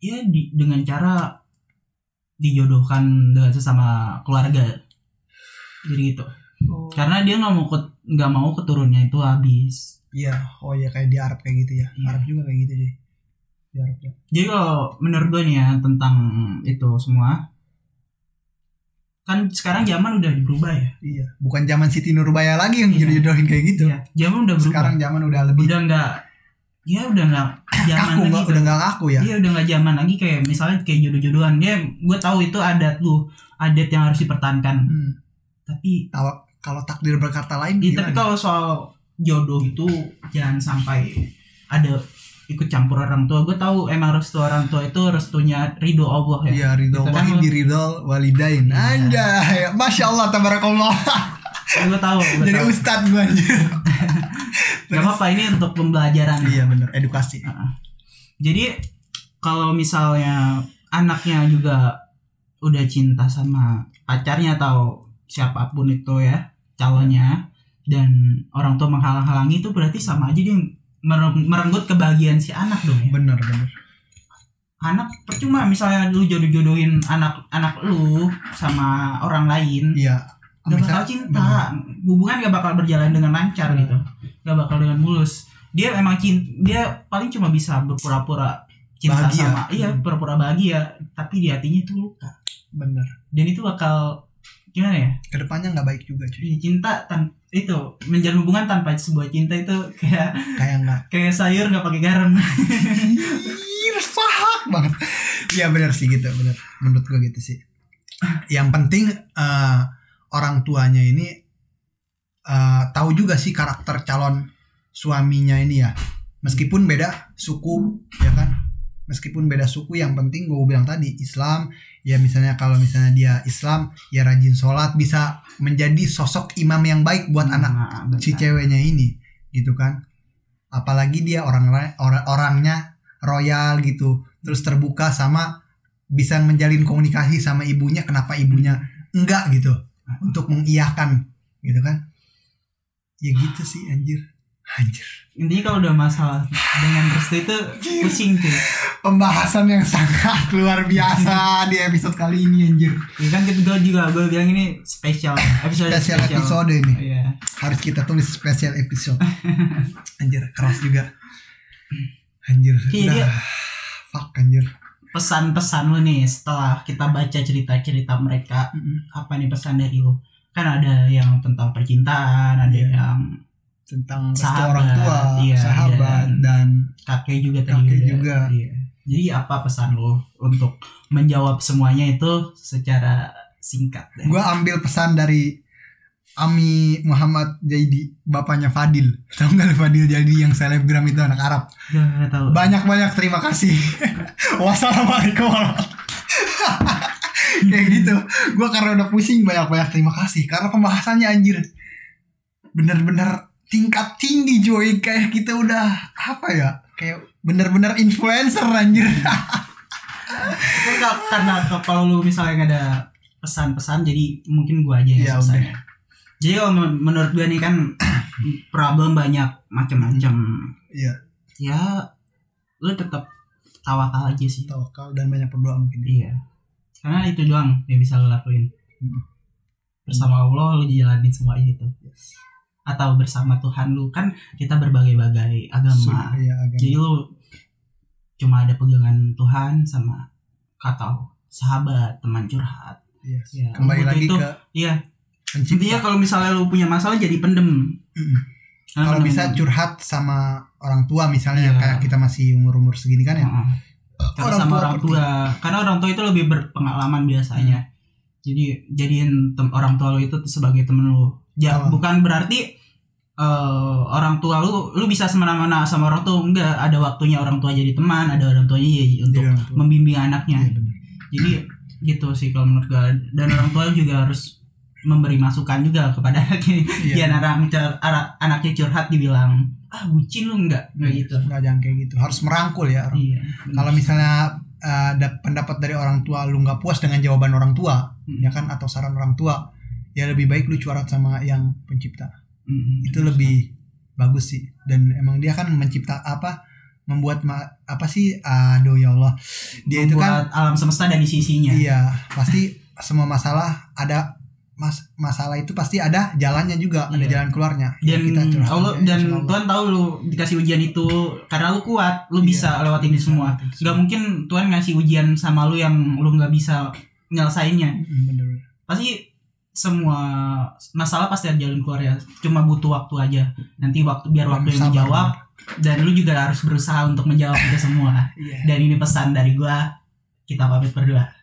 ya di, dengan cara dijodohkan dengan sesama keluarga. Jadi gitu. Karena dia nggak mau nggak mau keturunnya itu habis. iya oh ya kayak di Arab kayak gitu ya Iya. Arab juga kayak gitu deh di Arab ya Jadi kalau menurut gue nih ya tentang itu semua kan sekarang zaman udah berubah ya. iya bukan zaman Siti Nurbaya lagi yang Iya. jodoh-jodohin kayak gitu Iya, zaman udah berubah. sekarang zaman udah lebih udah nggak ya udah nggak zaman kaku lagi. tuh. udah nggak ngaku ya Iya udah nggak zaman lagi kayak misalnya kayak jodoh-jodohan dia gue tahu itu adat lu adat yang harus dipertahankan hmm. tapi kalau takdir berkata lain ya, gimana? tapi kalau soal jodoh itu jangan sampai ada ikut campur orang tua gue tahu emang restu orang tua itu restunya ridho Allah ya Iya ridho Gitu kan biridho walidain. Iya. Anjay, masya Allah tabarakallah. gue tahu gue Jadi tahu ustadz gue anjir. Gak apa-apa ini untuk pembelajaran Iya bener edukasi. Heeh. Jadi kalau misalnya anaknya juga udah cinta sama pacarnya atau siapa pun itu ya calonnya dan orang tua menghalang-halangi itu berarti sama aja dia merenggut kebahagiaan si anak dong ya. Bener bener. Anak percuma misalnya lu jodoh-jodohin anak-anak lu sama orang lain Iya. gak bakal cinta hubungan gak bakal berjalan dengan lancar Bener. gitu gak bakal dengan mulus dia emang cinta dia paling cuma bisa berpura-pura cinta Bahagia. sama iya pura-pura bahagia tapi di hatinya itu luka Bener. dan itu bakal gimana ya Ke depannya nggak baik juga cuy. Iya, cinta tan itu menjalin hubungan tanpa sebuah cinta itu kayak Kayak nggak. kayak sayur nggak pakai garam Ih, sahak banget. Iya bener sih gitu bener. Menurut gue gitu sih. Yang penting eh, orang tuanya ini eh, tahu juga sih karakter calon suaminya ini ya. Meskipun beda suku ya kan. Meskipun beda suku yang penting gue bilang tadi Islam ya misalnya kalau misalnya dia Islam ya rajin sholat bisa menjadi sosok imam yang baik buat anak Nah, benar. si ceweknya ini gitu kan. Apalagi dia orang orang orangnya royal gitu terus terbuka sama bisa menjalin komunikasi sama ibunya kenapa ibunya enggak gitu untuk mengiyakan gitu kan. Ya gitu sih anjir anjir. Intinya kalau udah masalah dengan restu itu pusing tuh pembahasan yang sangat luar biasa di episode kali ini anjir. Ya kan gue juga gue bilang ini spesial episode spesial spesial. episode ini. Iya. harus kita tulis spesial episode. Anjir keras juga. Anjir Iya, udah. dia- fuck anjir. Pesan-pesan lu nih setelah kita baca cerita-cerita mereka apa nih pesan dari lu? Kan ada yang tentang percintaan ada Iya. yang tentang Sahabat, orang tua iya, sahabat dan- dan kakek juga tadi Kakek udah. juga. Iya. jadi apa pesan lu untuk menjawab semuanya itu secara singkat gue ambil pesan dari Ami Muhammad Jaidi bapaknya Fadil. Tau gak lu Fadil Jaidi yang selebgram itu anak Arab? Gak, gak tahu. Banyak-banyak terima kasih. Wassalamualaikum. Kayak gitu. Gue karena udah pusing banyak-banyak terima kasih. Karena pembahasannya anjir bener-bener tingkat tinggi Joy kayak kita udah apa ya kayak bener-bener influencer anjir ka- karena ka- kalau lu misalnya nggak ada pesan-pesan jadi mungkin gua aja yang Ya udah. Jadi kalau men- menurut gua nih kan problem banyak macam-macam. Iya. Ya lu tetap tawakal aja sih. tawakal dan banyak berdoa mungkin Iya. Karena itu doang yang bisa lo lakuin. Hmm. Bersama Allah lu jalanin semuanya itu. Atau bersama Tuhan lu kan kita berbagai-bagai agama. Sudah, ya, agama. Jadi lu cuma ada pegangan Tuhan sama kata sahabat, teman curhat. Yes. Ya, kembali lagi butuh ke Iya, intinya kalau misalnya lu punya masalah jadi pendem. Mm-mm. Nah, kalau pendem. bisa curhat sama orang tua misalnya Iya. kayak kita masih umur-umur segini kan ya Heeh. Karena Orang sama tua orang tua, karena orang tua itu lebih berpengalaman biasanya. Jadi jadiin tem- orang tua lu itu sebagai temen lu. Ya, Oh. bukan berarti eh, orang tua lu lu bisa semena-mena sama orang tua enggak ada waktunya orang tua jadi teman ada orang tuanya jadi untuk orang tua. membimbing anaknya Iya, benar. jadi gitu sih kalau menurut gue dan orang tua juga harus memberi masukan juga kepada anaknya Iya. Jangan anak, anak anaknya curhat dibilang ah bucin lu enggak enggak gitu nggak jangan kayak gitu harus merangkul ya orang. iya kalau misalnya uh, ada pendapat dari orang tua lu nggak puas dengan jawaban orang tua Hmm. ya kan atau saran orang tua ya lebih baik lu curhat sama yang pencipta. Mm-mm. itu lebih bagus sih. Dan emang dia kan mencipta apa membuat ma- apa sih? Aduh ya Allah. Dia itu kan Membuat alam semesta ada di sisinya. Iya pasti semua masalah ada mas masalah itu pasti ada jalannya juga ada Iya. jalan keluarnya. Ya, dan curhat Allah aja, dan Allah. Tuhan tahu lu dikasih ujian itu karena lu kuat lu Iya, bisa lewatin ini semua. Semua. nggak mungkin Tuhan ngasih ujian sama lu yang lu nggak bisa nyelesainnya. Mm, bener. Pasti semua masalah pasti ada jalan keluar ya. Cuma butuh waktu aja. Nanti waktu biar waktu yang menjawab dan lu juga harus berusaha untuk menjawab itu semua. Iya. Dan ini pesan dari gua kita pamit berdua